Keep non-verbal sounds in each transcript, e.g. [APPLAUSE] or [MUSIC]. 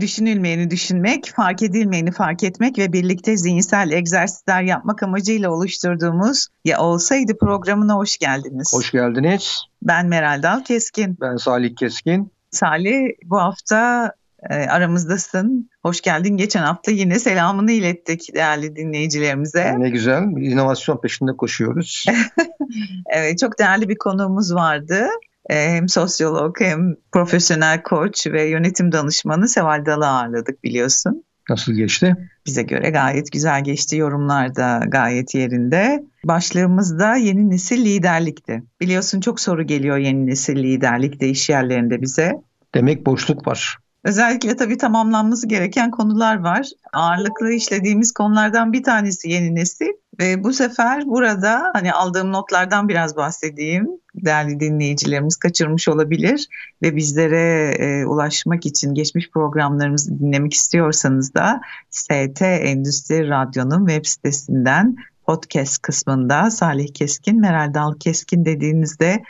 Düşünülmeyeni düşünmek, fark edilmeyeni fark etmek ve birlikte zihinsel egzersizler yapmak amacıyla oluşturduğumuz Ya Olsaydı programına hoş geldiniz. Hoş geldiniz. Ben Meral Dal Keskin. Ben Salih Keskin. Salih bu hafta e, aramızdasın. Hoş geldin. Geçen hafta yine selamını ilettik değerli dinleyicilerimize. Ne güzel. İnovasyon peşinde koşuyoruz. [LAUGHS] evet çok değerli bir konuğumuz vardı. E, hem sosyolog hem profesyonel koç ve yönetim danışmanı Seval Dal'ı ağırladık biliyorsun. Nasıl geçti? Bize göre gayet güzel geçti. Yorumlar da gayet yerinde. Başlığımız da yeni nesil liderlikti. Biliyorsun çok soru geliyor yeni nesil liderlikte iş yerlerinde bize. Demek boşluk var. Özellikle tabii tamamlanması gereken konular var. Ağırlıklı işlediğimiz konulardan bir tanesi yeni nesil. Ve bu sefer burada hani aldığım notlardan biraz bahsedeyim. Değerli dinleyicilerimiz kaçırmış olabilir ve bizlere e, ulaşmak için geçmiş programlarımızı dinlemek istiyorsanız da ST Endüstri Radyo'nun web sitesinden podcast kısmında Salih Keskin, Meral Dal Keskin dediğinizde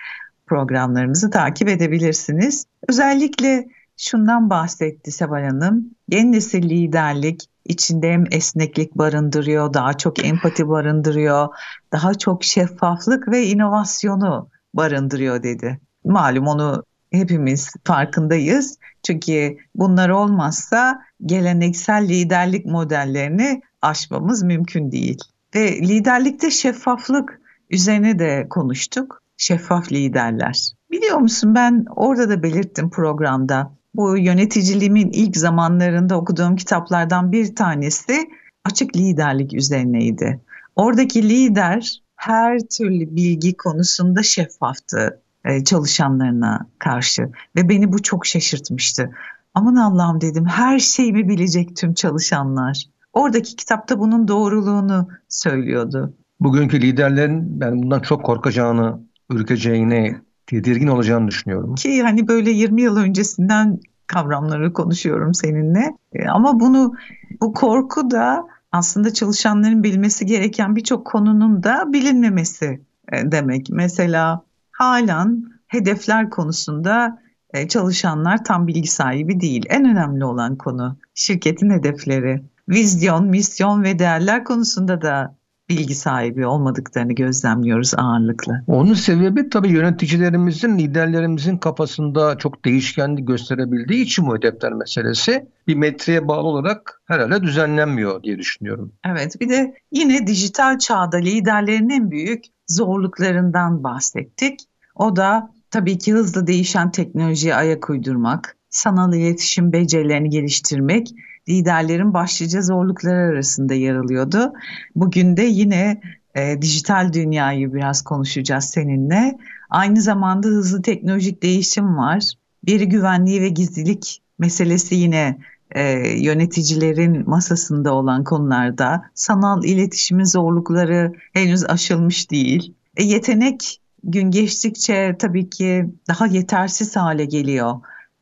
programlarımızı takip edebilirsiniz. Özellikle şundan bahsetti Seval Hanım. Yeni nesil liderlik içinde hem esneklik barındırıyor, daha çok empati barındırıyor, daha çok şeffaflık ve inovasyonu barındırıyor dedi. Malum onu hepimiz farkındayız. Çünkü bunlar olmazsa geleneksel liderlik modellerini aşmamız mümkün değil. Ve liderlikte şeffaflık üzerine de konuştuk. Şeffaf liderler. Biliyor musun ben orada da belirttim programda bu yöneticiliğimin ilk zamanlarında okuduğum kitaplardan bir tanesi açık liderlik üzerineydi. Oradaki lider her türlü bilgi konusunda şeffaftı e, çalışanlarına karşı ve beni bu çok şaşırtmıştı. Aman Allah'ım dedim her şeyimi bilecek tüm çalışanlar. Oradaki kitapta bunun doğruluğunu söylüyordu. Bugünkü liderlerin ben bundan çok korkacağını, ürkeceğini tedirgin olacağını düşünüyorum. Ki hani böyle 20 yıl öncesinden kavramları konuşuyorum seninle. E, ama bunu bu korku da aslında çalışanların bilmesi gereken birçok konunun da bilinmemesi e, demek. Mesela halen hedefler konusunda e, çalışanlar tam bilgi sahibi değil. En önemli olan konu şirketin hedefleri. Vizyon, misyon ve değerler konusunda da bilgi sahibi olmadıklarını gözlemliyoruz ağırlıklı. Onun sebebi tabii yöneticilerimizin, liderlerimizin kafasında çok değişkenlik gösterebildiği için bu hedefler meselesi bir metreye bağlı olarak herhalde düzenlenmiyor diye düşünüyorum. Evet bir de yine dijital çağda liderlerin en büyük zorluklarından bahsettik. O da tabii ki hızlı değişen teknolojiye ayak uydurmak, sanal iletişim becerilerini geliştirmek liderlerin başlıca zorlukları arasında yer alıyordu. Bugün de yine e, dijital dünyayı biraz konuşacağız seninle. Aynı zamanda hızlı teknolojik değişim var. Veri güvenliği ve gizlilik meselesi yine e, yöneticilerin masasında olan konularda. Sanal iletişimin zorlukları henüz aşılmış değil. E, yetenek gün geçtikçe tabii ki daha yetersiz hale geliyor.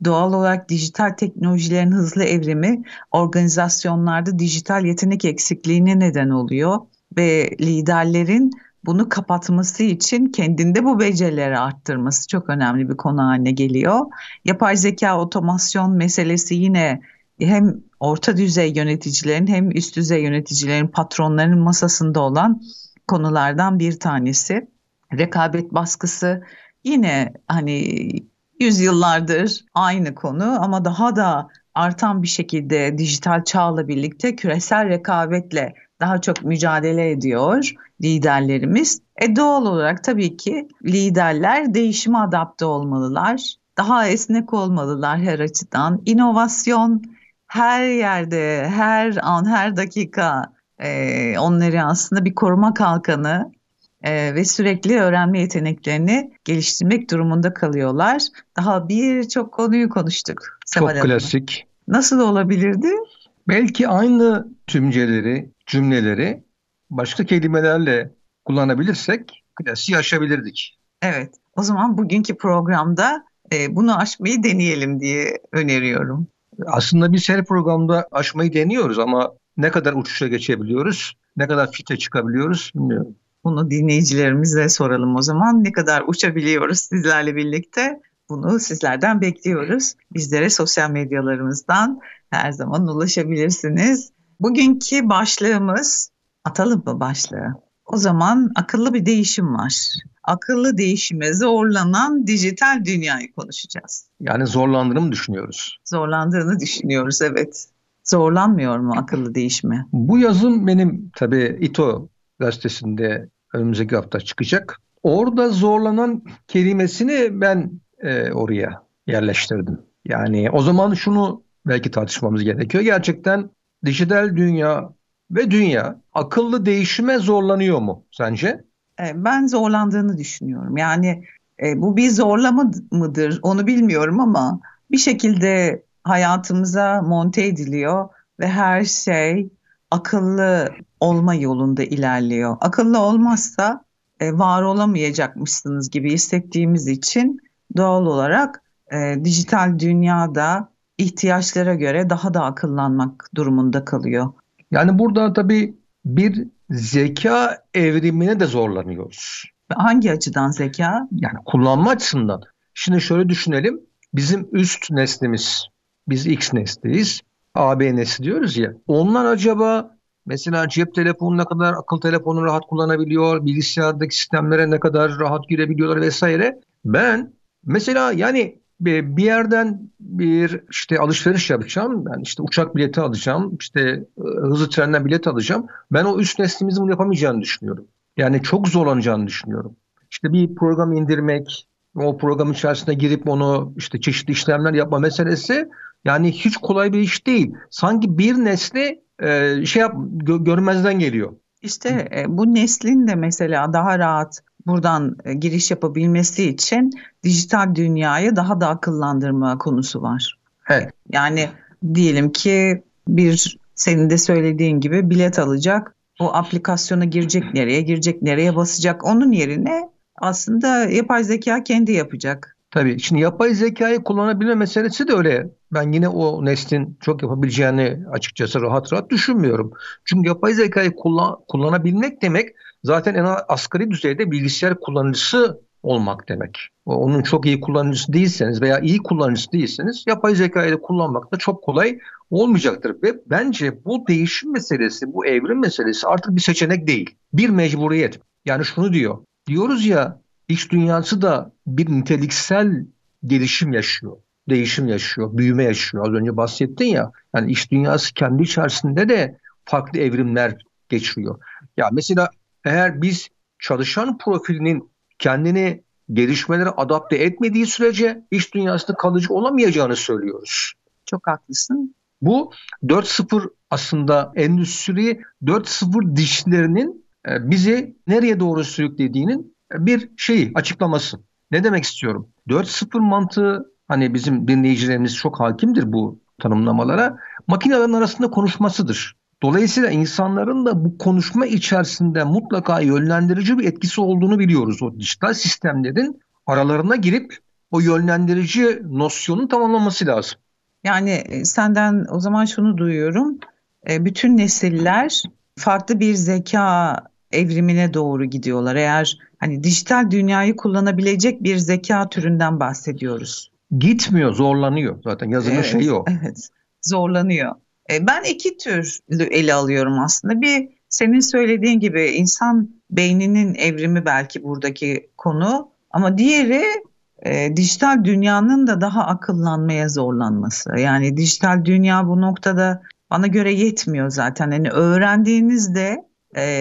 Doğal olarak dijital teknolojilerin hızlı evrimi organizasyonlarda dijital yetenek eksikliğine neden oluyor ve liderlerin bunu kapatması için kendinde bu becerileri arttırması çok önemli bir konu haline geliyor. Yapay zeka otomasyon meselesi yine hem orta düzey yöneticilerin hem üst düzey yöneticilerin patronların masasında olan konulardan bir tanesi. Rekabet baskısı yine hani yüzyıllardır aynı konu ama daha da artan bir şekilde dijital çağla birlikte küresel rekabetle daha çok mücadele ediyor liderlerimiz. E doğal olarak tabii ki liderler değişime adapte olmalılar. Daha esnek olmalılar her açıdan. İnovasyon her yerde, her an, her dakika e, onları aslında bir koruma kalkanı e, ve sürekli öğrenme yeteneklerini geliştirmek durumunda kalıyorlar. Daha birçok konuyu konuştuk. Çok klasik. Nasıl olabilirdi? Belki aynı tümceleri, cümleleri başka kelimelerle kullanabilirsek klasiği aşabilirdik. Evet, o zaman bugünkü programda e, bunu aşmayı deneyelim diye öneriyorum. Aslında biz her programda aşmayı deniyoruz ama ne kadar uçuşa geçebiliyoruz, ne kadar fite çıkabiliyoruz bilmiyorum. Bunu dinleyicilerimize soralım o zaman. Ne kadar uçabiliyoruz sizlerle birlikte? Bunu sizlerden bekliyoruz. Bizlere sosyal medyalarımızdan her zaman ulaşabilirsiniz. Bugünkü başlığımız, atalım mı başlığı? O zaman akıllı bir değişim var. Akıllı değişime zorlanan dijital dünyayı konuşacağız. Yani zorlandığını mı düşünüyoruz? Zorlandığını düşünüyoruz evet. Zorlanmıyor mu akıllı değişime? Bu yazım benim tabii İTO gazetesinde önümüzdeki hafta çıkacak. Orada zorlanan kelimesini ben e, oraya yerleştirdim. Yani o zaman şunu belki tartışmamız gerekiyor. Gerçekten dijital dünya ve dünya akıllı değişime zorlanıyor mu sence? E, ben zorlandığını düşünüyorum. Yani e, bu bir zorlama mıdır onu bilmiyorum ama bir şekilde hayatımıza monte ediliyor ve her şey akıllı olma yolunda ilerliyor. Akıllı olmazsa e, var olamayacakmışsınız gibi hissettiğimiz için doğal olarak e, dijital dünyada ihtiyaçlara göre daha da akıllanmak durumunda kalıyor. Yani burada tabii bir zeka evrimine de zorlanıyoruz. Hangi açıdan zeka? Yani kullanma açısından. Şimdi şöyle düşünelim. Bizim üst neslimiz, biz X nesliyiz. AB nesli diyoruz ya. Onlar acaba mesela cep telefonu ne kadar akıl telefonu rahat kullanabiliyor, bilgisayardaki sistemlere ne kadar rahat girebiliyorlar vesaire. Ben mesela yani bir yerden bir işte alışveriş yapacağım. Ben işte uçak bileti alacağım. işte e, hızlı trenden bilet alacağım. Ben o üst neslimizin bunu yapamayacağını düşünüyorum. Yani çok zorlanacağını düşünüyorum. İşte bir program indirmek, o program içerisine girip onu işte çeşitli işlemler yapma meselesi yani hiç kolay bir iş değil. Sanki bir nesli e, şey yap gö- görmezden geliyor. İşte e, bu neslin de mesela daha rahat buradan e, giriş yapabilmesi için dijital dünyayı daha da akıllandırma konusu var. Evet. Yani diyelim ki bir senin de söylediğin gibi bilet alacak. O aplikasyona girecek nereye, girecek nereye basacak. Onun yerine aslında yapay zeka kendi yapacak. Tabii şimdi yapay zekayı kullanabilme meselesi de öyle. Ben yine o neslin çok yapabileceğini açıkçası rahat rahat düşünmüyorum. Çünkü yapay zekayı kullan, kullanabilmek demek zaten en asgari düzeyde bilgisayar kullanıcısı olmak demek. Onun çok iyi kullanıcısı değilseniz veya iyi kullanıcısı değilseniz yapay zekayı da kullanmak da çok kolay olmayacaktır. Ve bence bu değişim meselesi, bu evrim meselesi artık bir seçenek değil. Bir mecburiyet. Yani şunu diyor. Diyoruz ya iç dünyası da bir niteliksel gelişim yaşıyor. Değişim yaşıyor, büyüme yaşıyor. Az önce bahsettin ya. Yani iş dünyası kendi içerisinde de farklı evrimler geçiriyor. Ya mesela eğer biz çalışan profilinin kendini gelişmelere adapte etmediği sürece iş dünyasında kalıcı olamayacağını söylüyoruz. Çok haklısın. Bu 4.0 aslında endüstri 4.0 dişlerinin e, bizi nereye doğru sürüklediğinin bir şeyi açıklaması. Ne demek istiyorum? 4.0 mantığı hani bizim dinleyicilerimiz çok hakimdir bu tanımlamalara. Makinelerin arasında konuşmasıdır. Dolayısıyla insanların da bu konuşma içerisinde mutlaka yönlendirici bir etkisi olduğunu biliyoruz. O dijital sistemlerin aralarına girip o yönlendirici nosyonu tamamlaması lazım. Yani e, senden o zaman şunu duyuyorum. E, bütün nesiller farklı bir zeka evrimine doğru gidiyorlar. Eğer hani dijital dünyayı kullanabilecek bir zeka türünden bahsediyoruz. Gitmiyor, zorlanıyor. Zaten yazının evet, şeyi o. Evet, zorlanıyor. E, ben iki tür ele alıyorum aslında. Bir senin söylediğin gibi insan beyninin evrimi belki buradaki konu ama diğeri e, dijital dünyanın da daha akıllanmaya zorlanması. Yani dijital dünya bu noktada bana göre yetmiyor zaten. Yani öğrendiğinizde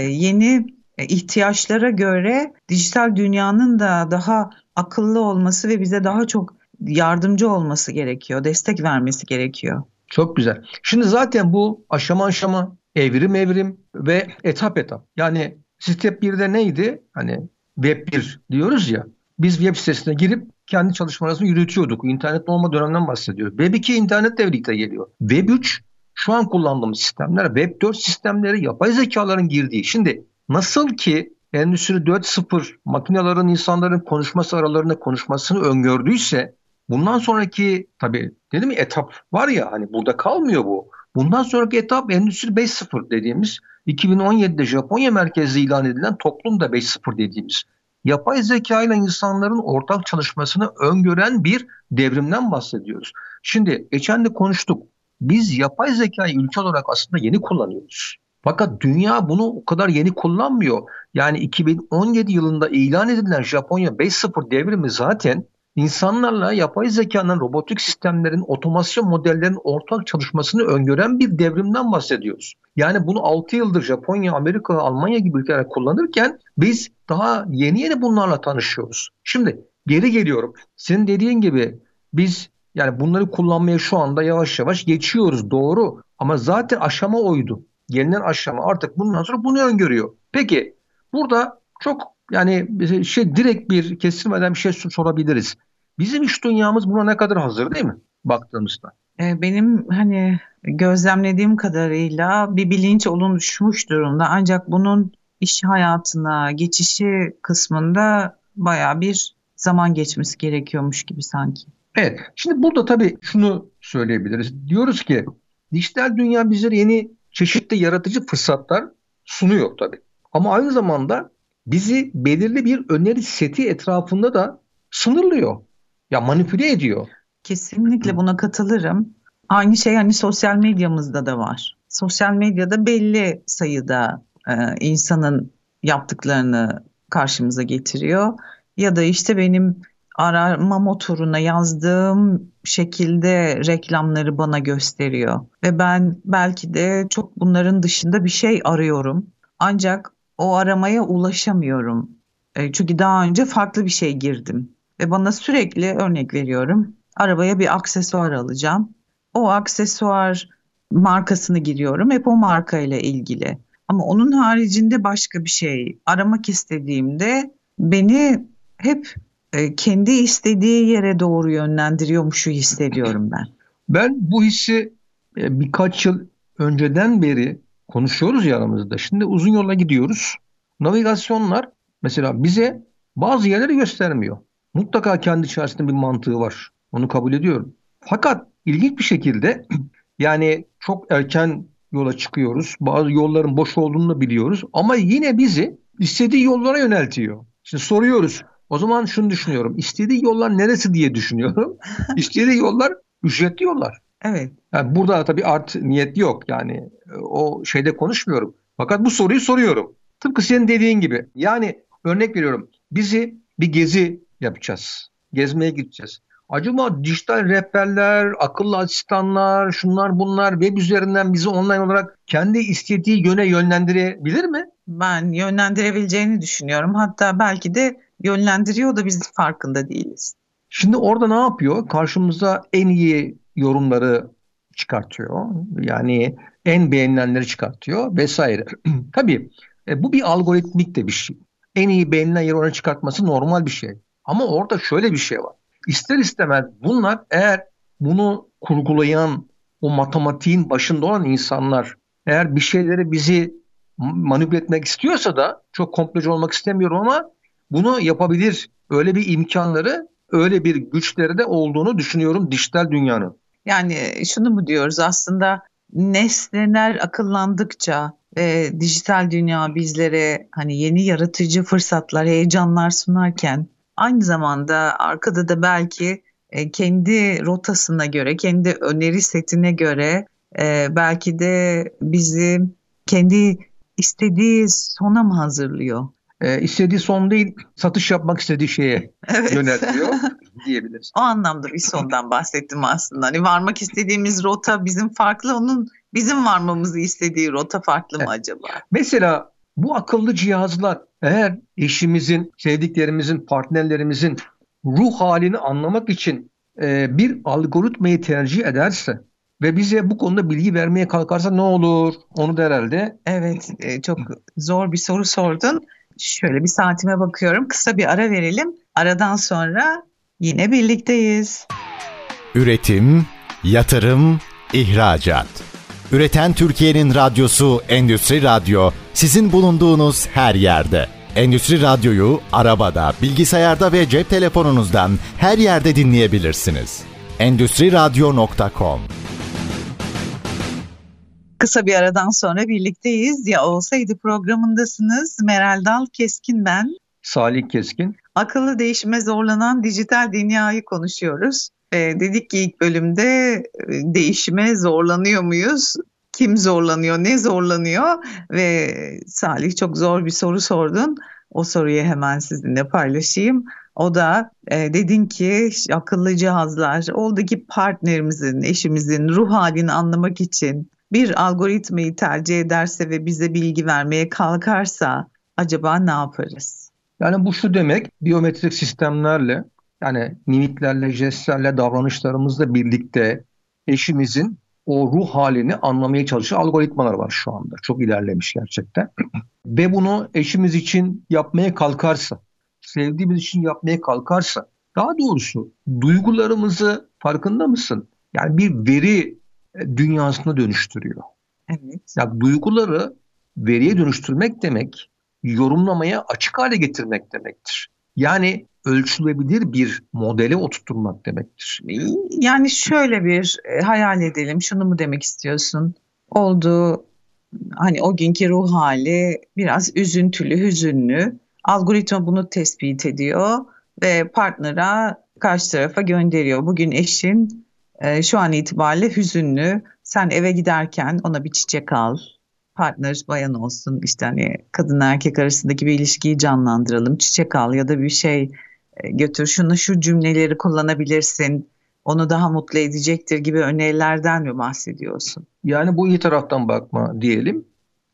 yeni e, ihtiyaçlara göre dijital dünyanın da daha akıllı olması ve bize daha çok yardımcı olması gerekiyor, destek vermesi gerekiyor. Çok güzel. Şimdi zaten bu aşama aşama, evrim evrim ve etap etap. Yani step 1'de neydi? Hani web 1 diyoruz ya. Biz web sitesine girip kendi çalışmalarımızı yürütüyorduk. İnternet olma dönemden bahsediyoruz. Web 2 internetle birlikte geliyor. Web 3 şu an kullandığımız sistemler Web 4 sistemleri yapay zekaların girdiği. Şimdi nasıl ki Endüstri 4.0 makinelerin insanların konuşması aralarında konuşmasını öngördüyse bundan sonraki tabii dedim mi etap var ya hani burada kalmıyor bu. Bundan sonraki etap Endüstri 5.0 dediğimiz 2017'de Japonya merkezli ilan edilen toplum da 5.0 dediğimiz yapay zeka ile insanların ortak çalışmasını öngören bir devrimden bahsediyoruz. Şimdi geçen de konuştuk. Biz yapay zekayı ülke olarak aslında yeni kullanıyoruz. Fakat dünya bunu o kadar yeni kullanmıyor. Yani 2017 yılında ilan edilen Japonya 5.0 devrimi zaten insanlarla yapay zekanın, robotik sistemlerin, otomasyon modellerinin ortak çalışmasını öngören bir devrimden bahsediyoruz. Yani bunu 6 yıldır Japonya, Amerika, Almanya gibi ülkeler kullanırken biz daha yeni yeni bunlarla tanışıyoruz. Şimdi geri geliyorum. Senin dediğin gibi biz yani bunları kullanmaya şu anda yavaş yavaş geçiyoruz doğru ama zaten aşama oydu. Gelinen aşama artık bundan sonra bunu öngörüyor. Peki burada çok yani şey direkt bir kesilmeden bir şey sorabiliriz. Bizim iş dünyamız buna ne kadar hazır değil mi baktığımızda? Ee, benim hani gözlemlediğim kadarıyla bir bilinç oluşmuş durumda. Ancak bunun iş hayatına geçişi kısmında baya bir zaman geçmesi gerekiyormuş gibi sanki. Evet. Şimdi burada tabii şunu söyleyebiliriz. Diyoruz ki dijital dünya bize yeni çeşitli yaratıcı fırsatlar sunuyor tabii. Ama aynı zamanda bizi belirli bir öneri seti etrafında da sınırlıyor. Ya manipüle ediyor. Kesinlikle buna katılırım. Aynı şey hani sosyal medyamızda da var. Sosyal medyada belli sayıda e, insanın yaptıklarını karşımıza getiriyor. Ya da işte benim arama motoruna yazdığım şekilde reklamları bana gösteriyor. Ve ben belki de çok bunların dışında bir şey arıyorum. Ancak o aramaya ulaşamıyorum. E, çünkü daha önce farklı bir şey girdim. Ve bana sürekli örnek veriyorum. Arabaya bir aksesuar alacağım. O aksesuar markasını giriyorum. Hep o marka ile ilgili. Ama onun haricinde başka bir şey aramak istediğimde beni hep kendi istediği yere doğru yönlendiriyormuşu hissediyorum ben. Ben bu hissi e, birkaç yıl önceden beri konuşuyoruz ya aramızda. Şimdi uzun yola gidiyoruz. Navigasyonlar mesela bize bazı yerleri göstermiyor. Mutlaka kendi içerisinde bir mantığı var. Onu kabul ediyorum. Fakat ilginç bir şekilde [CLEARS THROAT] yani çok erken yola çıkıyoruz. Bazı yolların boş olduğunu da biliyoruz. Ama yine bizi istediği yollara yöneltiyor. Şimdi soruyoruz. O zaman şunu düşünüyorum. İstediği yollar neresi diye düşünüyorum. [LAUGHS] İstediği yollar ücretli yollar. Evet. Yani burada tabii art niyet yok. Yani e, o şeyde konuşmuyorum. Fakat bu soruyu soruyorum. Tıpkı senin dediğin gibi. Yani örnek veriyorum. Bizi bir gezi yapacağız. Gezmeye gideceğiz. Acaba dijital rehberler, akıllı asistanlar, şunlar bunlar web üzerinden bizi online olarak kendi istediği yöne yönlendirebilir mi? Ben yönlendirebileceğini düşünüyorum. Hatta belki de yönlendiriyor da biz farkında değiliz. Şimdi orada ne yapıyor? Karşımıza en iyi yorumları çıkartıyor. Yani en beğenilenleri çıkartıyor vesaire. [CLEARS THROAT] Tabii e, bu bir algoritmik de bir şey. En iyi beğenilen yeri ona çıkartması normal bir şey. Ama orada şöyle bir şey var. İster istemez bunlar eğer bunu kurgulayan o matematiğin başında olan insanlar eğer bir şeyleri bizi manipüle etmek istiyorsa da çok komplece olmak istemiyorum ama bunu yapabilir. Öyle bir imkanları, öyle bir güçleri de olduğunu düşünüyorum dijital dünyanın. Yani şunu mu diyoruz aslında nesneler akıllandıkça ve dijital dünya bizlere hani yeni yaratıcı fırsatlar, heyecanlar sunarken aynı zamanda arkada da belki e, kendi rotasına göre, kendi öneri setine göre e, belki de bizi kendi istediği sona mı hazırlıyor? E, istediği son değil satış yapmak istediği şeye evet. yöneltiyor [LAUGHS] diyebiliriz. O anlamda bir sondan bahsettim aslında. Hani varmak istediğimiz rota bizim farklı, onun bizim varmamızı istediği rota farklı mı acaba? Mesela bu akıllı cihazlar eğer eşimizin, sevdiklerimizin, partnerlerimizin ruh halini anlamak için e, bir algoritmayı tercih ederse ve bize bu konuda bilgi vermeye kalkarsa ne olur? Onu da herhalde. Evet, e, çok zor bir soru sordun. Şöyle bir saatime bakıyorum. Kısa bir ara verelim. Aradan sonra yine birlikteyiz. Üretim, yatırım, ihracat. Üreten Türkiye'nin radyosu Endüstri Radyo sizin bulunduğunuz her yerde. Endüstri Radyo'yu arabada, bilgisayarda ve cep telefonunuzdan her yerde dinleyebilirsiniz. Endüstri Radyo.com Kısa bir aradan sonra birlikteyiz. Ya olsaydı programındasınız. Meral Dal Keskin ben. Salih Keskin. Akıllı değişime zorlanan dijital dünyayı konuşuyoruz. E, dedik ki ilk bölümde e, değişime zorlanıyor muyuz? Kim zorlanıyor, ne zorlanıyor? Ve Salih çok zor bir soru sordun. O soruyu hemen sizinle paylaşayım. O da e, dedin ki akıllı cihazlar oradaki partnerimizin, eşimizin ruh halini anlamak için bir algoritmayı tercih ederse ve bize bilgi vermeye kalkarsa acaba ne yaparız? Yani bu şu demek biyometrik sistemlerle yani mimiklerle, jestlerle, davranışlarımızla birlikte eşimizin o ruh halini anlamaya çalışan algoritmalar var şu anda. Çok ilerlemiş gerçekten. [CLEARS THROAT] Ve bunu eşimiz için yapmaya kalkarsa, sevdiğimiz için yapmaya kalkarsa, daha doğrusu duygularımızı farkında mısın? Yani bir veri dünyasına dönüştürüyor. Evet. Yani duyguları veriye dönüştürmek demek, yorumlamaya açık hale getirmek demektir. Yani ölçülebilir bir modele oturtturmak demektir. Yani şöyle bir e, hayal edelim. Şunu mu demek istiyorsun? Oldu hani o günkü ruh hali biraz üzüntülü, hüzünlü. Algoritma bunu tespit ediyor ve partnera karşı tarafa gönderiyor. Bugün eşin e, şu an itibariyle hüzünlü. Sen eve giderken ona bir çiçek al. Partner bayan olsun işte hani kadın erkek arasındaki bir ilişkiyi canlandıralım. Çiçek al ya da bir şey e, götür şunu şu cümleleri kullanabilirsin onu daha mutlu edecektir gibi önerilerden mi bahsediyorsun? Yani bu iyi taraftan bakma diyelim.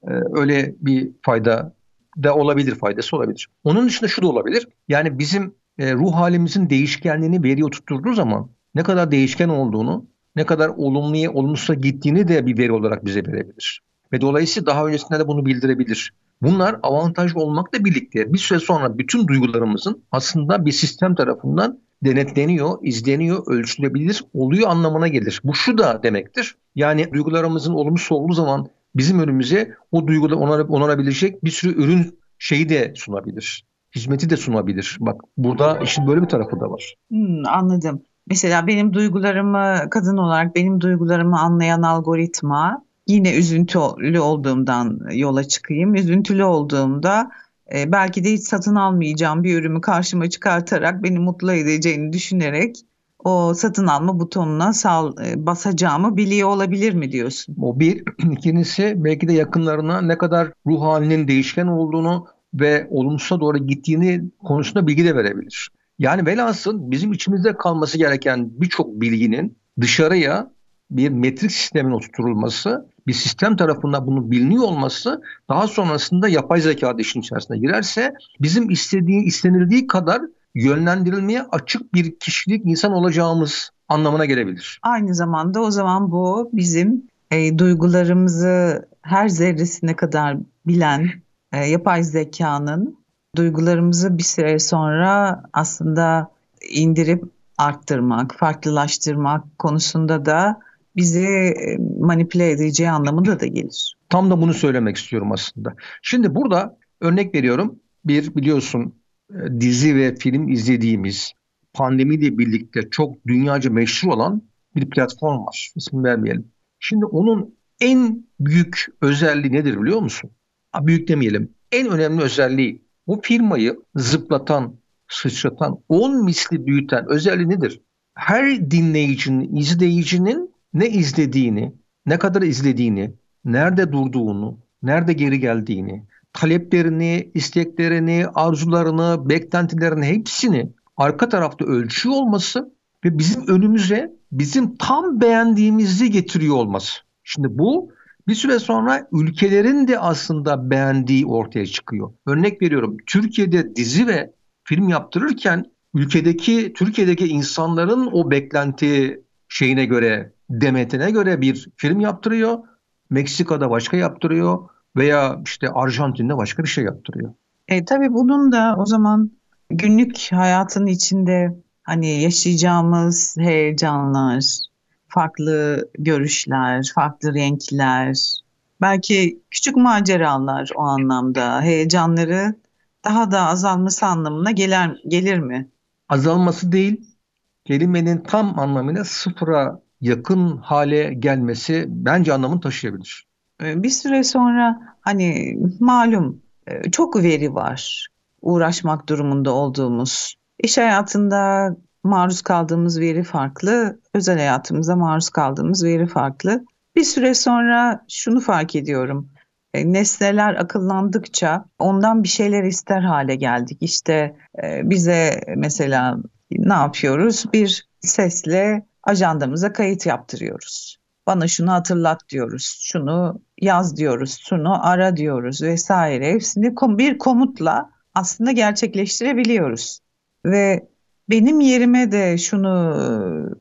Ee, öyle bir fayda da olabilir, faydası olabilir. Onun dışında şu da olabilir. Yani bizim e, ruh halimizin değişkenliğini veriye oturtturduğu zaman ne kadar değişken olduğunu, ne kadar olumluya, olumsuza gittiğini de bir veri olarak bize verebilir. Ve dolayısıyla daha öncesinde de bunu bildirebilir. Bunlar avantajlı olmakla birlikte bir süre sonra bütün duygularımızın aslında bir sistem tarafından denetleniyor, izleniyor, ölçülebilir oluyor anlamına gelir. Bu şu da demektir. Yani duygularımızın olumsuz olduğu zaman bizim önümüze o duyguda onarabilecek bir sürü ürün şeyi de sunabilir. Hizmeti de sunabilir. Bak burada işin böyle bir tarafı da var. Hmm, anladım. Mesela benim duygularımı kadın olarak benim duygularımı anlayan algoritma yine üzüntülü olduğumdan yola çıkayım. Üzüntülü olduğumda e, belki de hiç satın almayacağım bir ürünü karşıma çıkartarak beni mutlu edeceğini düşünerek o satın alma butonuna sal, e, basacağımı biliyor olabilir mi diyorsun? O bir. [CLEARS THROAT] ikincisi belki de yakınlarına ne kadar ruh halinin değişken olduğunu ve olumsuza doğru gittiğini konusunda bilgi de verebilir. Yani velhasıl bizim içimizde kalması gereken birçok bilginin dışarıya bir metrik sistemin oturtulması, bir sistem tarafından bunu biliniyor olması daha sonrasında yapay zeka işin içerisine girerse bizim istediği istenildiği kadar yönlendirilmeye açık bir kişilik insan olacağımız anlamına gelebilir. Aynı zamanda o zaman bu bizim e, duygularımızı her zerresine kadar bilen e, yapay zekanın duygularımızı bir süre sonra aslında indirip arttırmak, farklılaştırmak konusunda da bizi e, manipüle edeceği anlamında da gelir. Tam da bunu söylemek istiyorum aslında. Şimdi burada örnek veriyorum. Bir biliyorsun e, dizi ve film izlediğimiz pandemiyle birlikte çok dünyaca meşhur olan bir platform var. İsmi vermeyelim. Şimdi onun en büyük özelliği nedir biliyor musun? Büyük demeyelim. En önemli özelliği bu firmayı zıplatan, sıçratan, on misli büyüten özelliği nedir? Her dinleyicinin, izleyicinin ne izlediğini, ne kadar izlediğini, nerede durduğunu, nerede geri geldiğini, taleplerini, isteklerini, arzularını, beklentilerini hepsini arka tarafta ölçüyor olması ve bizim önümüze bizim tam beğendiğimizi getiriyor olması. Şimdi bu bir süre sonra ülkelerin de aslında beğendiği ortaya çıkıyor. Örnek veriyorum Türkiye'de dizi ve film yaptırırken ülkedeki Türkiye'deki insanların o beklenti şeyine göre demetine göre bir film yaptırıyor. Meksika'da başka yaptırıyor veya işte Arjantin'de başka bir şey yaptırıyor. E, tabii bunun da o zaman günlük hayatın içinde hani yaşayacağımız heyecanlar, farklı görüşler, farklı renkler, belki küçük maceralar o anlamda heyecanları daha da azalması anlamına gelir, gelir mi? Azalması değil, kelimenin tam anlamıyla sıfıra yakın hale gelmesi bence anlamını taşıyabilir. Ee, bir süre sonra hani malum e, çok veri var uğraşmak durumunda olduğumuz. İş hayatında maruz kaldığımız veri farklı, özel hayatımıza maruz kaldığımız veri farklı. Bir süre sonra şunu fark ediyorum. E, nesneler akıllandıkça ondan bir şeyler ister hale geldik. İşte e, bize mesela ne yapıyoruz? Bir sesle ajandamıza kayıt yaptırıyoruz. Bana şunu hatırlat diyoruz, şunu yaz diyoruz, şunu ara diyoruz vesaire. Hepsini bir komutla aslında gerçekleştirebiliyoruz. Ve benim yerime de şunu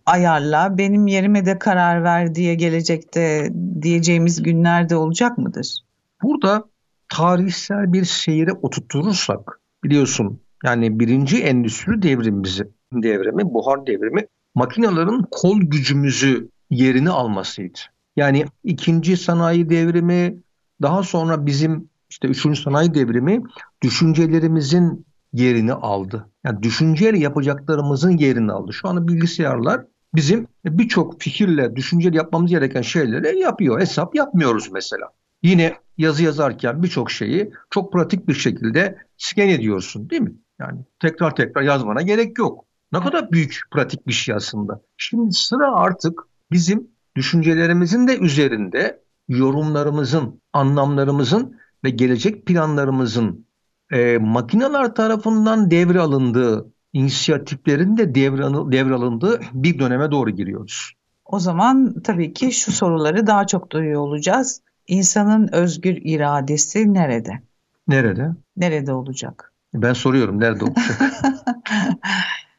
ayarla, benim yerime de karar ver diye gelecekte diyeceğimiz günlerde olacak mıdır? Burada tarihsel bir seyre oturturursak biliyorsun yani birinci endüstri devrimimizi, devrimi, buhar devrimi makinelerin kol gücümüzü yerini almasıydı. Yani ikinci sanayi devrimi daha sonra bizim işte üçüncü sanayi devrimi düşüncelerimizin yerini aldı. Yani düşünceyle yapacaklarımızın yerini aldı. Şu anda bilgisayarlar bizim birçok fikirle, düşünceyle yapmamız gereken şeyleri yapıyor. Hesap yapmıyoruz mesela. Yine yazı yazarken birçok şeyi çok pratik bir şekilde scan ediyorsun değil mi? Yani tekrar tekrar yazmana gerek yok. Ne kadar büyük pratik bir şey aslında. Şimdi sıra artık bizim düşüncelerimizin de üzerinde yorumlarımızın, anlamlarımızın ve gelecek planlarımızın e, makineler tarafından devralındığı, inisiyatiflerin de devral, devralındığı bir döneme doğru giriyoruz. O zaman tabii ki şu soruları daha çok duyuyor olacağız. İnsanın özgür iradesi nerede? Nerede? Nerede olacak? Ben soruyorum nerede olacak? [LAUGHS]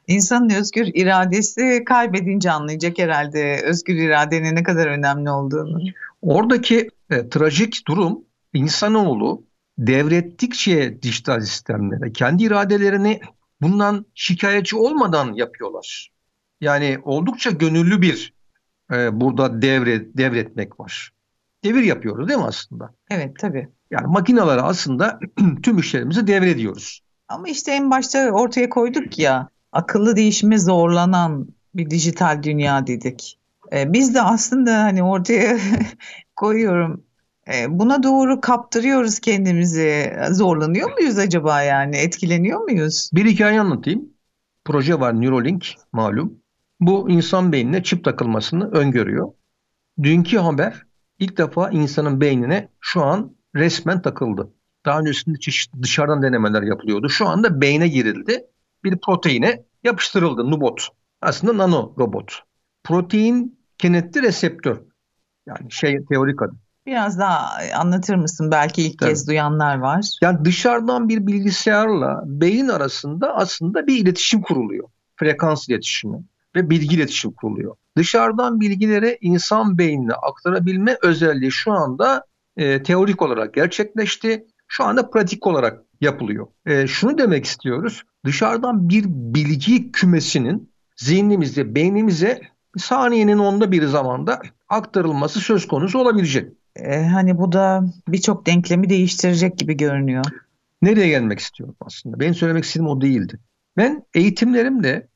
İnsanın özgür iradesi kaybedince anlayacak herhalde özgür iradenin ne kadar önemli olduğunu. Oradaki e, trajik durum insanoğlu devrettikçe dijital sistemlere kendi iradelerini bundan şikayetçi olmadan yapıyorlar. Yani oldukça gönüllü bir e, burada devre, devretmek var. Devir yapıyoruz değil mi aslında? Evet tabii. Yani makinelara aslında [CLEARS THROAT] tüm işlerimizi devrediyoruz. Ama işte en başta ortaya koyduk ya akıllı değişime zorlanan bir dijital dünya dedik. E, biz de aslında hani ortaya [LAUGHS] koyuyorum buna doğru kaptırıyoruz kendimizi. Zorlanıyor muyuz acaba yani? Etkileniyor muyuz? Bir hikaye anlatayım. Proje var Neuralink malum. Bu insan beynine çip takılmasını öngörüyor. Dünkü haber ilk defa insanın beynine şu an resmen takıldı. Daha öncesinde çeşitli dışarıdan denemeler yapılıyordu. Şu anda beyne girildi. Bir proteine yapıştırıldı nubot. Aslında nano robot. Protein kenetli reseptör. Yani şey teorik adı. Biraz daha anlatır mısın? Belki ilk Tabii. kez duyanlar var. Yani dışarıdan bir bilgisayarla beyin arasında aslında bir iletişim kuruluyor. Frekans iletişimi ve bilgi iletişim kuruluyor. Dışarıdan bilgileri insan beynine aktarabilme özelliği şu anda e, teorik olarak gerçekleşti. Şu anda pratik olarak yapılıyor. E, şunu demek istiyoruz. Dışarıdan bir bilgi kümesinin zihnimizde, beynimize saniyenin onda bir zamanda aktarılması söz konusu olabilecek. E, hani bu da birçok denklemi değiştirecek gibi görünüyor. Nereye gelmek istiyorum aslında? Benim söylemek istediğim o değildi. Ben eğitimlerimde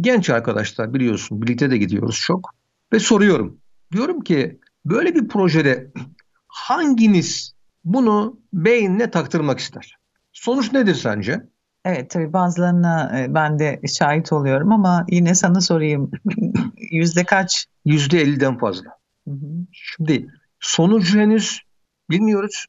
genç arkadaşlar biliyorsun birlikte de gidiyoruz çok ve soruyorum. Diyorum ki böyle bir projede hanginiz bunu beynine taktırmak ister? Sonuç nedir sence? Evet tabii bazılarına e, ben de şahit oluyorum ama yine sana sorayım. [LAUGHS] Yüzde kaç? Yüzde elliden fazla. Hı hı. Şimdi sonucu henüz bilmiyoruz.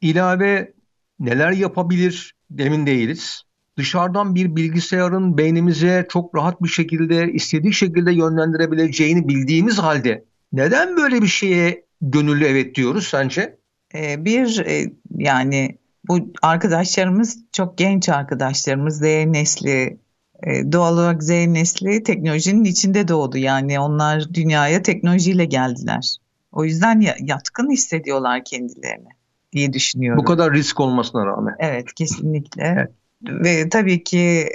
İlave neler yapabilir emin değiliz. Dışarıdan bir bilgisayarın beynimize çok rahat bir şekilde istediği şekilde yönlendirebileceğini bildiğimiz halde neden böyle bir şeye gönüllü evet diyoruz sence? Ee, bir e, yani bu arkadaşlarımız çok genç arkadaşlarımız Z nesli e, doğal olarak Z nesli teknolojinin içinde doğdu yani onlar dünyaya teknolojiyle geldiler. O yüzden yatkın hissediyorlar kendilerini diye düşünüyorum. Bu kadar risk olmasına rağmen. Evet kesinlikle. Evet. Ve tabii ki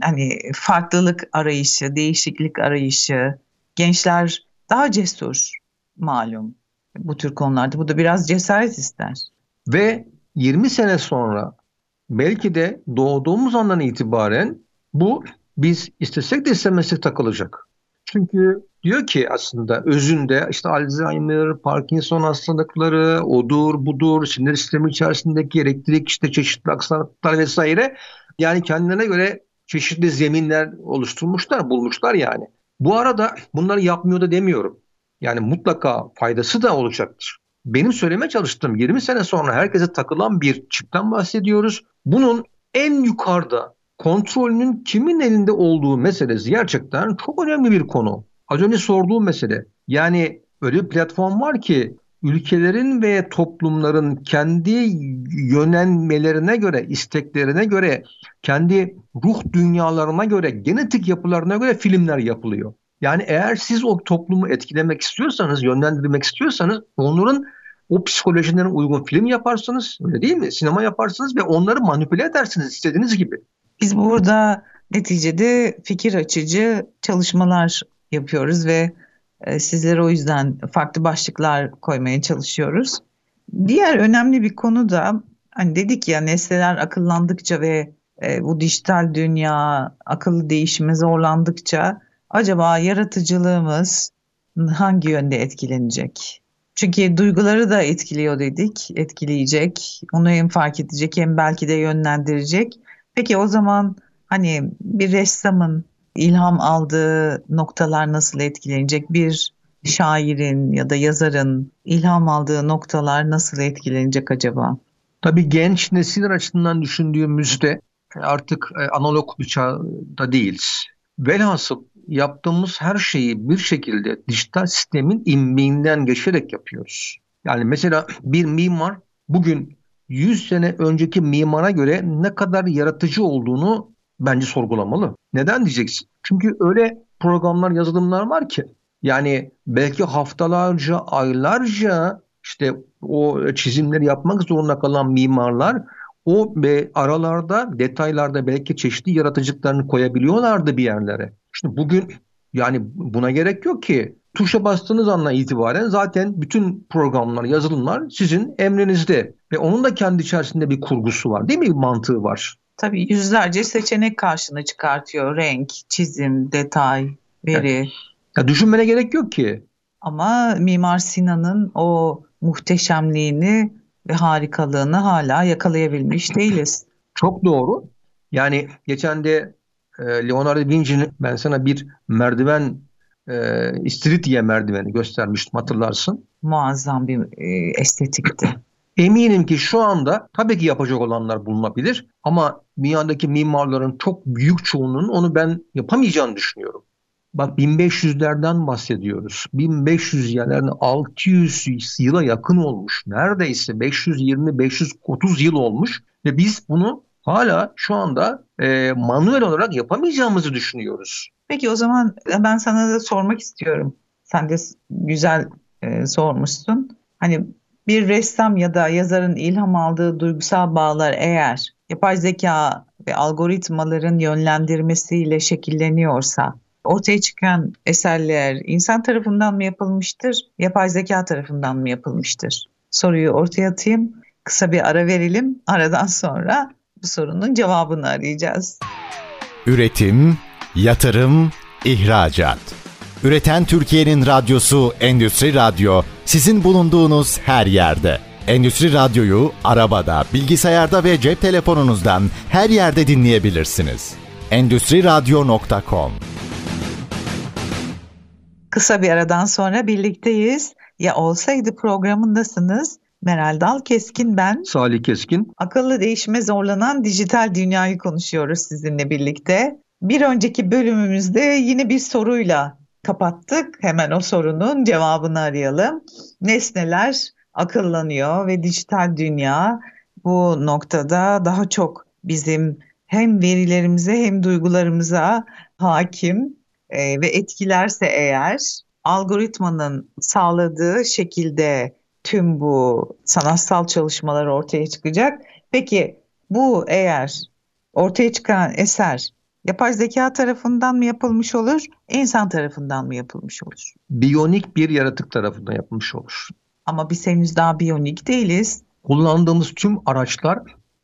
hani farklılık arayışı, değişiklik arayışı, gençler daha cesur malum bu tür konularda. Bu da biraz cesaret ister. Ve 20 sene sonra belki de doğduğumuz andan itibaren bu biz istesek de istemezsek takılacak. Çünkü diyor ki aslında özünde işte Alzheimer, Parkinson hastalıkları, odur, budur, sinir sistemi içerisindeki elektrik işte çeşitli aksaklıklar vesaire yani kendilerine göre çeşitli zeminler oluşturmuşlar, bulmuşlar yani. Bu arada bunları yapmıyor da demiyorum. Yani mutlaka faydası da olacaktır. Benim söyleme çalıştığım 20 sene sonra herkese takılan bir çipten bahsediyoruz. Bunun en yukarıda kontrolünün kimin elinde olduğu meselesi gerçekten çok önemli bir konu. Az önce sorduğum mesele. Yani öyle bir platform var ki ülkelerin ve toplumların kendi yönelmelerine göre, isteklerine göre, kendi ruh dünyalarına göre, genetik yapılarına göre filmler yapılıyor. Yani eğer siz o toplumu etkilemek istiyorsanız, yönlendirmek istiyorsanız onların o psikolojilerine uygun film yaparsınız, öyle değil mi? Sinema yaparsınız ve onları manipüle edersiniz istediğiniz gibi. Biz burada neticede fikir açıcı çalışmalar yapıyoruz ve e, sizlere o yüzden farklı başlıklar koymaya çalışıyoruz. Diğer önemli bir konu da hani dedik ya nesneler akıllandıkça ve e, bu dijital dünya akıllı değişime zorlandıkça acaba yaratıcılığımız hangi yönde etkilenecek? Çünkü duyguları da etkiliyor dedik, etkileyecek. Onu hem fark edecek hem belki de yönlendirecek. Peki o zaman hani bir ressamın ilham aldığı noktalar nasıl etkilenecek? Bir şairin ya da yazarın ilham aldığı noktalar nasıl etkilenecek acaba? Tabii genç nesiller açısından düşündüğümüzde artık e, analog bir çağda değiliz. Velhasıl yaptığımız her şeyi bir şekilde dijital sistemin imbiğinden geçerek yapıyoruz. Yani mesela bir mimar bugün 100 sene önceki mimara göre ne kadar yaratıcı olduğunu bence sorgulamalı. Neden diyeceksin? Çünkü öyle programlar, yazılımlar var ki yani belki haftalarca, aylarca işte o çizimleri yapmak zorunda kalan mimarlar o ve aralarda, detaylarda belki çeşitli yaratıcılıklarını koyabiliyorlardı bir yerlere. Şimdi bugün yani buna gerek yok ki. Tuşa bastığınız andan itibaren zaten bütün programlar, yazılımlar sizin emrinizde. Ve onun da kendi içerisinde bir kurgusu var değil mi? Bir mantığı var. Tabii yüzlerce seçenek karşına çıkartıyor. Renk, çizim, detay, veri. Yani, ya düşünmene gerek yok ki. Ama Mimar Sinan'ın o muhteşemliğini ve harikalığını hala yakalayabilmiş değiliz. [LAUGHS] Çok doğru. Yani geçen de e, Leonardo da Vinci'nin ben sana bir merdiven e, istiridye merdiveni göstermiştim hatırlarsın. Muazzam bir e, estetikti. Eminim ki şu anda tabii ki yapacak olanlar bulunabilir ama dünyadaki mimarların çok büyük çoğunluğunun onu ben yapamayacağını düşünüyorum. Bak 1500'lerden bahsediyoruz. 1500 yerlerine 600 yıla yakın olmuş. Neredeyse 520-530 yıl olmuş ve biz bunu hala şu anda e, manuel olarak yapamayacağımızı düşünüyoruz. Peki o zaman ben sana da sormak istiyorum. Sen de güzel e, sormuşsun. Hani bir ressam ya da yazarın ilham aldığı duygusal bağlar eğer yapay zeka ve algoritmaların yönlendirmesiyle şekilleniyorsa ortaya çıkan eserler insan tarafından mı yapılmıştır, yapay zeka tarafından mı yapılmıştır? Soruyu ortaya atayım. Kısa bir ara verelim. Aradan sonra bu sorunun cevabını arayacağız. Üretim, yatırım, ihracat. Üreten Türkiye'nin radyosu Endüstri Radyo sizin bulunduğunuz her yerde. Endüstri Radyo'yu arabada, bilgisayarda ve cep telefonunuzdan her yerde dinleyebilirsiniz. Endüstri Radyo.com Kısa bir aradan sonra birlikteyiz. Ya olsaydı programındasınız. Meral Dal Keskin ben. Salih Keskin. Akıllı değişime zorlanan dijital dünyayı konuşuyoruz sizinle birlikte. Bir önceki bölümümüzde yine bir soruyla kapattık. Hemen o sorunun cevabını arayalım. Nesneler akıllanıyor ve dijital dünya bu noktada daha çok bizim hem verilerimize hem duygularımıza hakim e, ve etkilerse eğer algoritmanın sağladığı şekilde tüm bu sanatsal çalışmalar ortaya çıkacak. Peki bu eğer ortaya çıkan eser Yapay zeka tarafından mı yapılmış olur, insan tarafından mı yapılmış olur? Biyonik bir yaratık tarafından yapılmış olur. Ama biz henüz daha biyonik değiliz. Kullandığımız tüm araçlar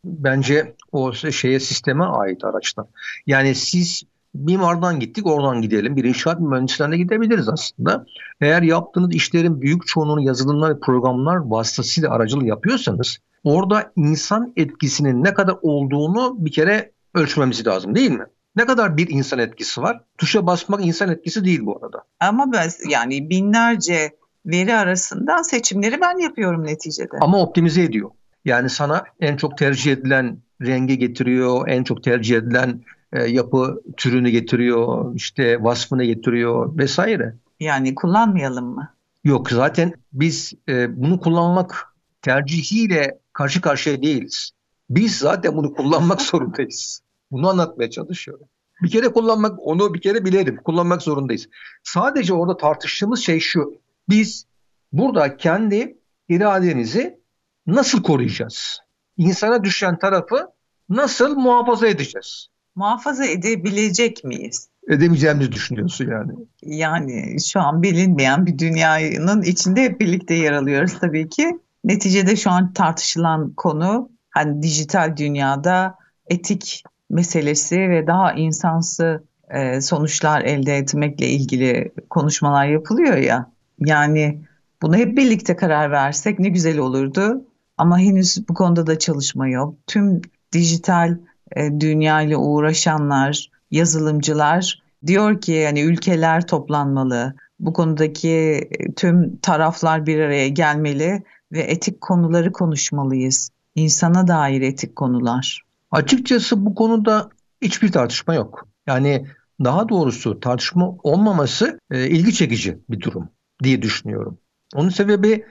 bence o şeye sisteme ait araçlar. Yani siz mimardan gittik oradan gidelim. Bir inşaat mühendislerine gidebiliriz aslında. Eğer yaptığınız işlerin büyük çoğunluğunu yazılımlar ve programlar vasıtasıyla aracılığı yapıyorsanız orada insan etkisinin ne kadar olduğunu bir kere ölçmemiz lazım değil mi? Ne kadar bir insan etkisi var? Tuşa basmak insan etkisi değil bu arada. Ama ben yani binlerce veri arasından seçimleri ben yapıyorum neticede. Ama optimize ediyor. Yani sana en çok tercih edilen rengi getiriyor, en çok tercih edilen e, yapı türünü getiriyor, işte vasfını getiriyor vesaire. Yani kullanmayalım mı? Yok zaten biz e, bunu kullanmak tercihiyle karşı karşıya değiliz. Biz zaten bunu kullanmak [LAUGHS] zorundayız. Bunu anlatmaya çalışıyorum. Bir kere kullanmak, onu bir kere bilelim. Kullanmak zorundayız. Sadece orada tartıştığımız şey şu. Biz burada kendi irademizi nasıl koruyacağız? İnsana düşen tarafı nasıl muhafaza edeceğiz? Muhafaza edebilecek miyiz? Edemeyeceğimizi düşünüyorsun yani. Yani şu an bilinmeyen bir dünyanın içinde hep birlikte yer alıyoruz tabii ki. Neticede şu an tartışılan konu hani dijital dünyada etik meselesi ve daha insansı e, sonuçlar elde etmekle ilgili konuşmalar yapılıyor ya. Yani bunu hep birlikte karar versek ne güzel olurdu. Ama henüz bu konuda da çalışma yok. Tüm dijital e, dünya ile uğraşanlar, yazılımcılar diyor ki yani ülkeler toplanmalı. Bu konudaki e, tüm taraflar bir araya gelmeli ve etik konuları konuşmalıyız. İnsana dair etik konular. Açıkçası bu konuda hiçbir tartışma yok. Yani daha doğrusu tartışma olmaması e, ilgi çekici bir durum diye düşünüyorum. Onun sebebi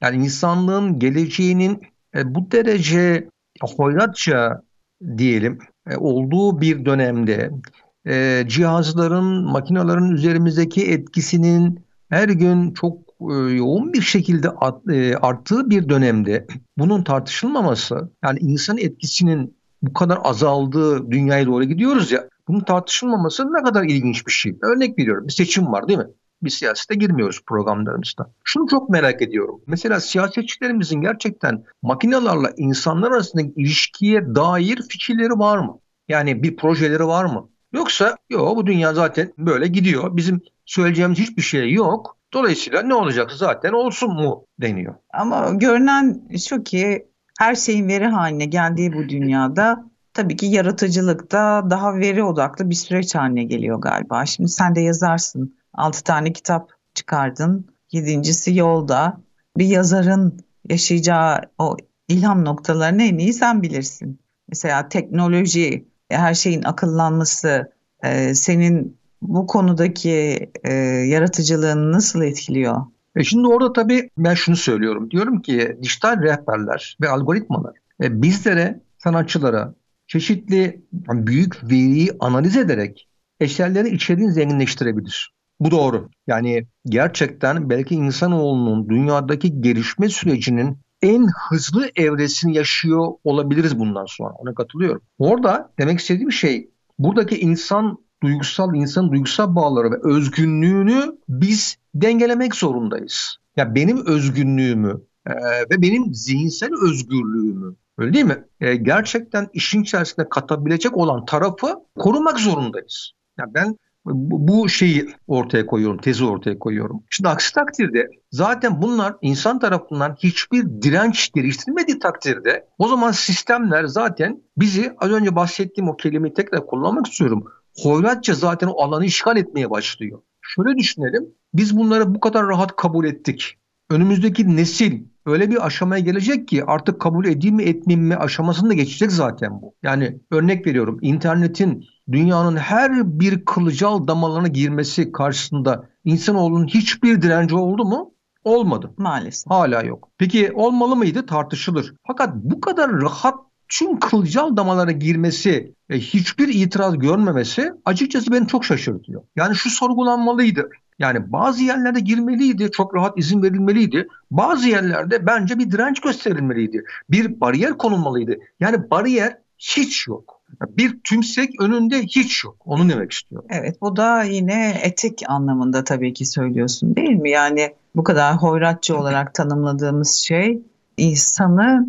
yani insanlığın geleceğinin e, bu derece hoyratça diyelim e, olduğu bir dönemde e, cihazların, makinelerin üzerimizdeki etkisinin her gün çok e, yoğun bir şekilde e, arttığı bir dönemde bunun tartışılmaması yani insan etkisinin bu kadar azaldığı dünyaya doğru gidiyoruz ya bunun tartışılmaması ne kadar ilginç bir şey. Örnek veriyorum bir seçim var değil mi? Bir siyasete girmiyoruz programlarımızda. Şunu çok merak ediyorum. Mesela siyasetçilerimizin gerçekten makinelerle insanlar arasındaki ilişkiye dair fikirleri var mı? Yani bir projeleri var mı? Yoksa yok bu dünya zaten böyle gidiyor. Bizim söyleyeceğimiz hiçbir şey yok. Dolayısıyla ne olacaksa zaten olsun mu deniyor. Ama görünen şu ki her şeyin veri haline geldiği bu dünyada tabii ki yaratıcılıkta daha veri odaklı bir süreç haline geliyor galiba. Şimdi sen de yazarsın. Altı tane kitap çıkardın. Yedincisi yolda. Bir yazarın yaşayacağı o ilham noktalarını en iyi sen bilirsin. Mesela teknoloji, her şeyin akıllanması, e, senin bu konudaki e, yaratıcılığını nasıl etkiliyor? E şimdi orada tabii ben şunu söylüyorum. Diyorum ki dijital rehberler ve algoritmalar e, bizlere, sanatçılara çeşitli büyük veriyi analiz ederek eserlerin içeriğini zenginleştirebilir. Bu doğru. Yani gerçekten belki insanoğlunun dünyadaki gelişme sürecinin en hızlı evresini yaşıyor olabiliriz bundan sonra. Ona katılıyorum. Orada demek istediğim şey buradaki insan duygusal insan duygusal bağları ve özgünlüğünü biz dengelemek zorundayız. Ya benim özgünlüğümü e, ve benim zihinsel özgürlüğümü öyle değil mi? E, gerçekten işin içerisinde katabilecek olan tarafı korumak zorundayız. Ya ben bu şeyi ortaya koyuyorum, tezi ortaya koyuyorum. Şimdi aksi takdirde zaten bunlar insan tarafından hiçbir direnç geliştirmediği takdirde o zaman sistemler zaten bizi az önce bahsettiğim o kelimeyi tekrar kullanmak istiyorum. Hoyratça zaten o alanı işgal etmeye başlıyor. Şöyle düşünelim. Biz bunları bu kadar rahat kabul ettik. Önümüzdeki nesil öyle bir aşamaya gelecek ki artık kabul edeyim mi etmeyeyim mi aşamasını da geçecek zaten bu. Yani örnek veriyorum internetin dünyanın her bir kılcal damarlarına girmesi karşısında insanoğlunun hiçbir direnci oldu mu? Olmadı. Maalesef. Hala yok. Peki olmalı mıydı? Tartışılır. Fakat bu kadar rahat tüm kılcal damalara girmesi ve hiçbir itiraz görmemesi açıkçası beni çok şaşırtıyor. Yani şu sorgulanmalıydı. Yani bazı yerlerde girmeliydi, çok rahat izin verilmeliydi. Bazı yerlerde bence bir direnç gösterilmeliydi. Bir bariyer konulmalıydı. Yani bariyer hiç yok. Bir tümsek önünde hiç yok. Onu demek istiyorum. Evet bu da yine etik anlamında tabii ki söylüyorsun değil mi? Yani bu kadar hoyratçı olarak tanımladığımız şey insanı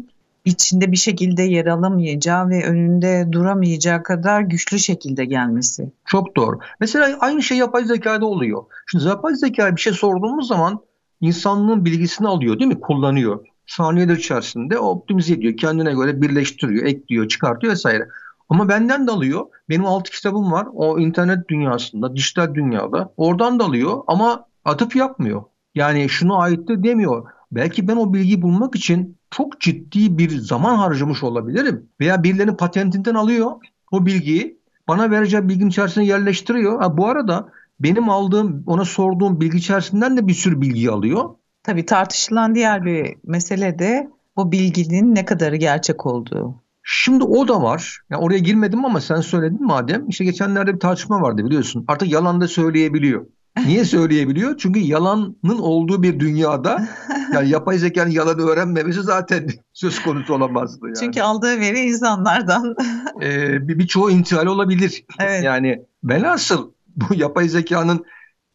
içinde bir şekilde yer alamayacağı ve önünde duramayacağı kadar güçlü şekilde gelmesi. Çok doğru. Mesela aynı şey yapay zekada oluyor. Şimdi yapay zekaya bir şey sorduğumuz zaman insanlığın bilgisini alıyor değil mi? Kullanıyor. Saniyeler içerisinde optimize ediyor. Kendine göre birleştiriyor, ekliyor, çıkartıyor vesaire. Ama benden de alıyor. Benim altı kitabım var. O internet dünyasında, dijital dünyada. Oradan da alıyor ama atıp yapmıyor. Yani şunu aittir demiyor. Belki ben o bilgiyi bulmak için çok ciddi bir zaman harcamış olabilirim. Veya birilerinin patentinden alıyor o bilgiyi. Bana vereceği bilginin içerisine yerleştiriyor. Ha, bu arada benim aldığım, ona sorduğum bilgi içerisinden de bir sürü bilgi alıyor. Tabii tartışılan diğer bir mesele de bu bilginin ne kadarı gerçek olduğu. Şimdi o da var. Yani oraya girmedim ama sen söyledin madem. İşte geçenlerde bir tartışma vardı biliyorsun. Artık yalan da söyleyebiliyor. Niye söyleyebiliyor? Çünkü yalanın olduğu bir dünyada yani yapay zekanın yalanı öğrenmemesi zaten [LAUGHS] söz konusu olamazdı. Yani. Çünkü aldığı veri insanlardan. ee, bir birçoğu intihal olabilir. Evet. Yani velhasıl bu yapay zekanın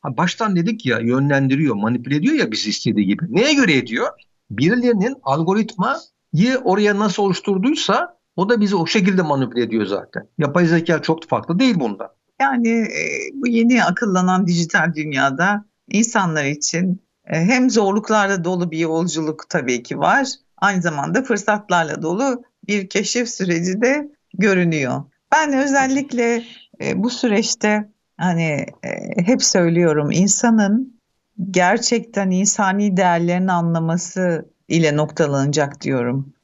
baştan dedik ya yönlendiriyor, manipüle ediyor ya bizi istediği gibi. Neye göre ediyor? Birilerinin algoritmayı oraya nasıl oluşturduysa o da bizi o şekilde manipüle ediyor zaten. Yapay zeka çok farklı değil bunda. Yani e, bu yeni akıllanan dijital dünyada insanlar için e, hem zorluklarla dolu bir yolculuk tabii ki var. Aynı zamanda fırsatlarla dolu bir keşif süreci de görünüyor. Ben özellikle e, bu süreçte hani hep söylüyorum insanın gerçekten insani değerlerini anlaması ile noktalanacak diyorum.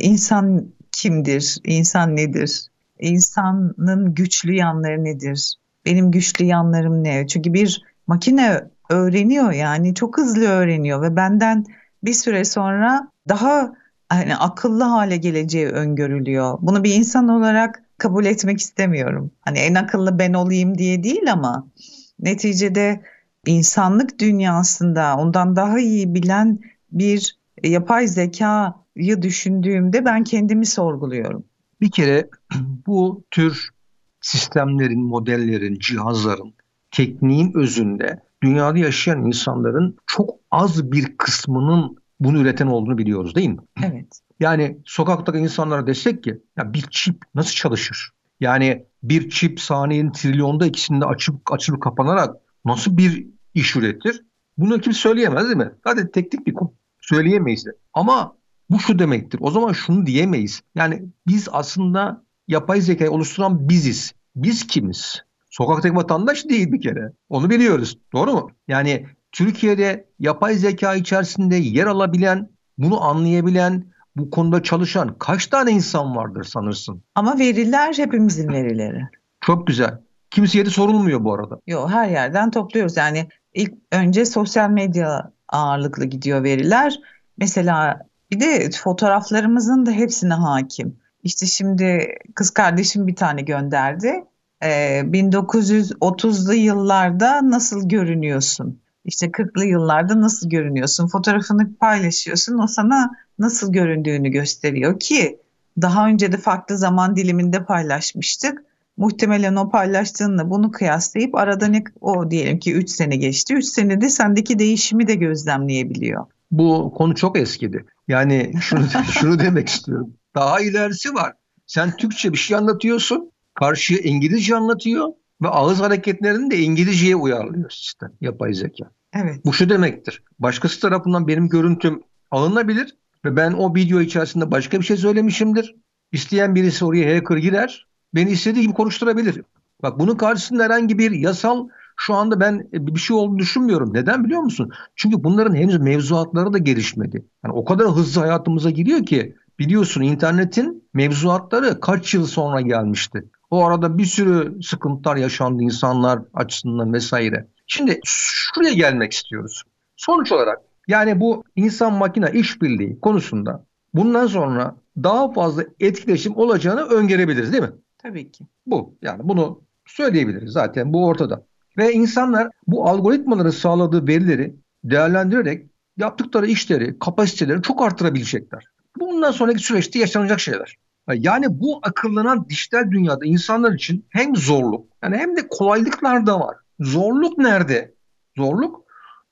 İnsan kimdir? İnsan nedir? İnsanın güçlü yanları nedir? Benim güçlü yanlarım ne? Çünkü bir makine öğreniyor yani çok hızlı öğreniyor ve benden bir süre sonra daha hani akıllı hale geleceği öngörülüyor. Bunu bir insan olarak kabul etmek istemiyorum. Hani en akıllı ben olayım diye değil ama neticede insanlık dünyasında ondan daha iyi bilen bir yapay zekayı düşündüğümde ben kendimi sorguluyorum. Bir kere bu tür sistemlerin, modellerin, cihazların, tekniğin özünde dünyada yaşayan insanların çok az bir kısmının bunu üreten olduğunu biliyoruz değil mi? Evet. Yani sokaktaki insanlara desek ki ya bir çip nasıl çalışır? Yani bir çip saniyenin trilyonda ikisinde açıp açılıp kapanarak nasıl bir iş üretir? Bunu kim söyleyemez değil mi? Zaten teknik bir konu. Söyleyemeyiz de. Ama bu şu demektir. O zaman şunu diyemeyiz. Yani biz aslında yapay zekayı oluşturan biziz. Biz kimiz? Sokaktaki vatandaş değil bir kere. Onu biliyoruz. Doğru mu? Yani Türkiye'de yapay zeka içerisinde yer alabilen, bunu anlayabilen, bu konuda çalışan kaç tane insan vardır sanırsın? Ama veriler hepimizin verileri. Çok güzel. Kimseye de sorulmuyor bu arada. Yok her yerden topluyoruz. Yani ilk önce sosyal medya ağırlıklı gidiyor veriler. Mesela bir de fotoğraflarımızın da hepsine hakim. İşte şimdi kız kardeşim bir tane gönderdi. Ee, 1930'lu yıllarda nasıl görünüyorsun? İşte 40'lı yıllarda nasıl görünüyorsun? Fotoğrafını paylaşıyorsun. O sana nasıl göründüğünü gösteriyor ki daha önce de farklı zaman diliminde paylaşmıştık. Muhtemelen o paylaştığınla bunu kıyaslayıp arada ne o diyelim ki 3 sene geçti. 3 senede sendeki değişimi de gözlemleyebiliyor. Bu konu çok eskidi. Yani [LAUGHS] şunu, şunu demek istiyorum. Daha ilerisi var. Sen Türkçe bir şey anlatıyorsun. Karşıya İngilizce anlatıyor. Ve ağız hareketlerini de İngilizceye uyarlıyor sistem. Yapay zeka. Evet. Bu şu demektir. Başkası tarafından benim görüntüm alınabilir. Ve ben o video içerisinde başka bir şey söylemişimdir. İsteyen birisi oraya hacker girer. Beni istediği gibi konuşturabilir. Bak bunun karşısında herhangi bir yasal şu anda ben bir şey olduğunu düşünmüyorum. Neden biliyor musun? Çünkü bunların henüz mevzuatları da gelişmedi. Yani o kadar hızlı hayatımıza giriyor ki biliyorsun internetin mevzuatları kaç yıl sonra gelmişti. O arada bir sürü sıkıntılar yaşandı insanlar açısından vesaire. Şimdi şuraya gelmek istiyoruz. Sonuç olarak yani bu insan makine işbirliği konusunda bundan sonra daha fazla etkileşim olacağını öngörebiliriz değil mi? Tabii ki. Bu yani bunu söyleyebiliriz zaten bu ortada. Ve insanlar bu algoritmaların sağladığı verileri değerlendirerek yaptıkları işleri, kapasiteleri çok arttırabilecekler. Bundan sonraki süreçte yaşanacak şeyler. Yani bu akıllanan dijital dünyada insanlar için hem zorluk yani hem de kolaylıklar da var. Zorluk nerede? Zorluk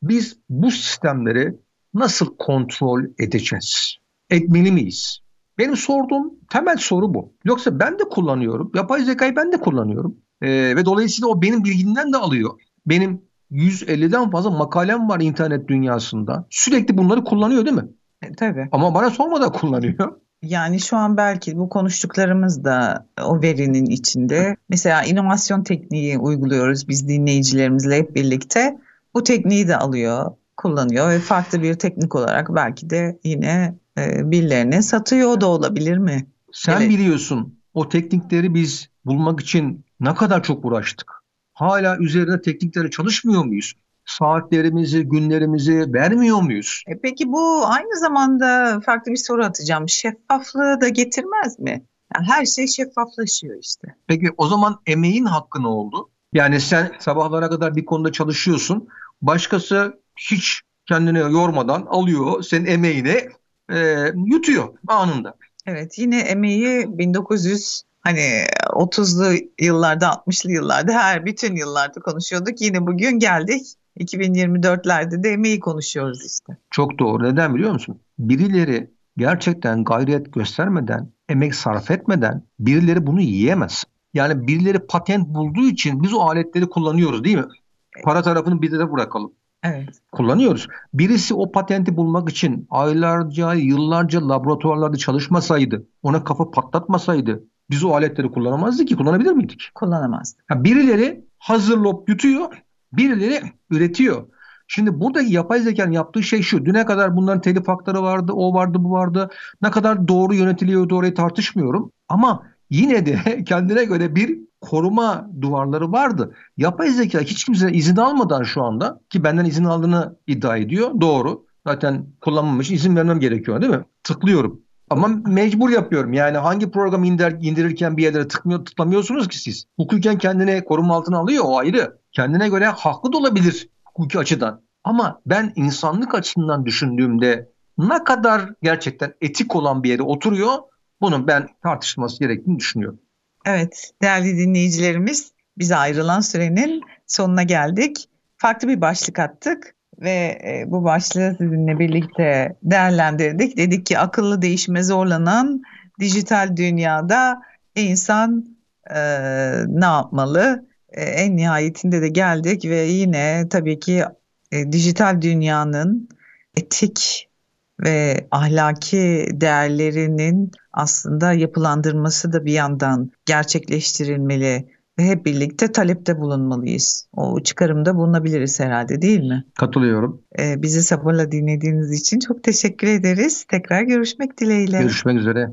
biz bu sistemleri nasıl kontrol edeceğiz? Etmeli miyiz? Benim sorduğum temel soru bu. Yoksa ben de kullanıyorum. Yapay zekayı ben de kullanıyorum. Ee, ve dolayısıyla o benim bilgimden de alıyor. Benim 150'den fazla makalem var internet dünyasında. Sürekli bunları kullanıyor değil mi? E, tabii. Ama bana sormadan kullanıyor. Yani şu an belki bu konuştuklarımız da o verinin içinde. Mesela inovasyon tekniği uyguluyoruz biz dinleyicilerimizle hep birlikte. Bu tekniği de alıyor, kullanıyor ve farklı bir teknik olarak belki de yine e, birilerine satıyor da olabilir mi? Sen evet. biliyorsun o teknikleri biz bulmak için ne kadar çok uğraştık. Hala üzerinde teknikleri çalışmıyor muyuz? saatlerimizi, günlerimizi vermiyor muyuz? E peki bu aynı zamanda farklı bir soru atacağım. Şeffaflığı da getirmez mi? Yani her şey şeffaflaşıyor işte. Peki o zaman emeğin hakkı ne oldu? Yani sen sabahlara kadar bir konuda çalışıyorsun. Başkası hiç kendini yormadan alıyor senin emeğini e, yutuyor anında. Evet yine emeği 1900 hani 30'lu yıllarda 60'lı yıllarda her bütün yıllarda konuşuyorduk. Yine bugün geldik 2024'lerde de emeği konuşuyoruz işte. Çok doğru. Neden biliyor musun? Birileri gerçekten gayret göstermeden, emek sarf etmeden birileri bunu yiyemez. Yani birileri patent bulduğu için biz o aletleri kullanıyoruz değil mi? Para tarafını bir de bırakalım. Evet. Kullanıyoruz. Birisi o patenti bulmak için aylarca, yıllarca laboratuvarlarda çalışmasaydı, ona kafa patlatmasaydı biz o aletleri kullanamazdık ki. Kullanabilir miydik? Kullanamazdık. Ha, birileri hazırlayıp yutuyor, Birileri üretiyor. Şimdi buradaki yapay zekanın yaptığı şey şu. Düne kadar bunların telif hakları vardı, o vardı, bu vardı. Ne kadar doğru yönetiliyor, doğruyu tartışmıyorum. Ama yine de [LAUGHS] kendine göre bir koruma duvarları vardı. Yapay zeka hiç kimse izin almadan şu anda ki benden izin aldığını iddia ediyor. Doğru. Zaten kullanmam için izin vermem gerekiyor değil mi? Tıklıyorum. Ama mecbur yapıyorum. Yani hangi programı indir, indirirken bir yerlere tıkmıyor, tıklamıyorsunuz ki siz. Hukuken kendine koruma altına alıyor o ayrı. Kendine göre haklı da olabilir hukuki açıdan. Ama ben insanlık açısından düşündüğümde ne kadar gerçekten etik olan bir yere oturuyor bunun ben tartışılması gerektiğini düşünüyorum. Evet değerli dinleyicilerimiz bize ayrılan sürenin sonuna geldik. Farklı bir başlık attık ve e, bu başlığı sizinle birlikte değerlendirdik. Dedik ki akıllı değişime zorlanan dijital dünyada insan e, ne yapmalı? E, en nihayetinde de geldik ve yine tabii ki e, dijital dünyanın etik ve ahlaki değerlerinin aslında yapılandırması da bir yandan gerçekleştirilmeli hep birlikte talepte bulunmalıyız. O çıkarımda bulunabiliriz herhalde değil mi? Katılıyorum. Ee, bizi sabırla dinlediğiniz için çok teşekkür ederiz. Tekrar görüşmek dileğiyle. Görüşmek üzere.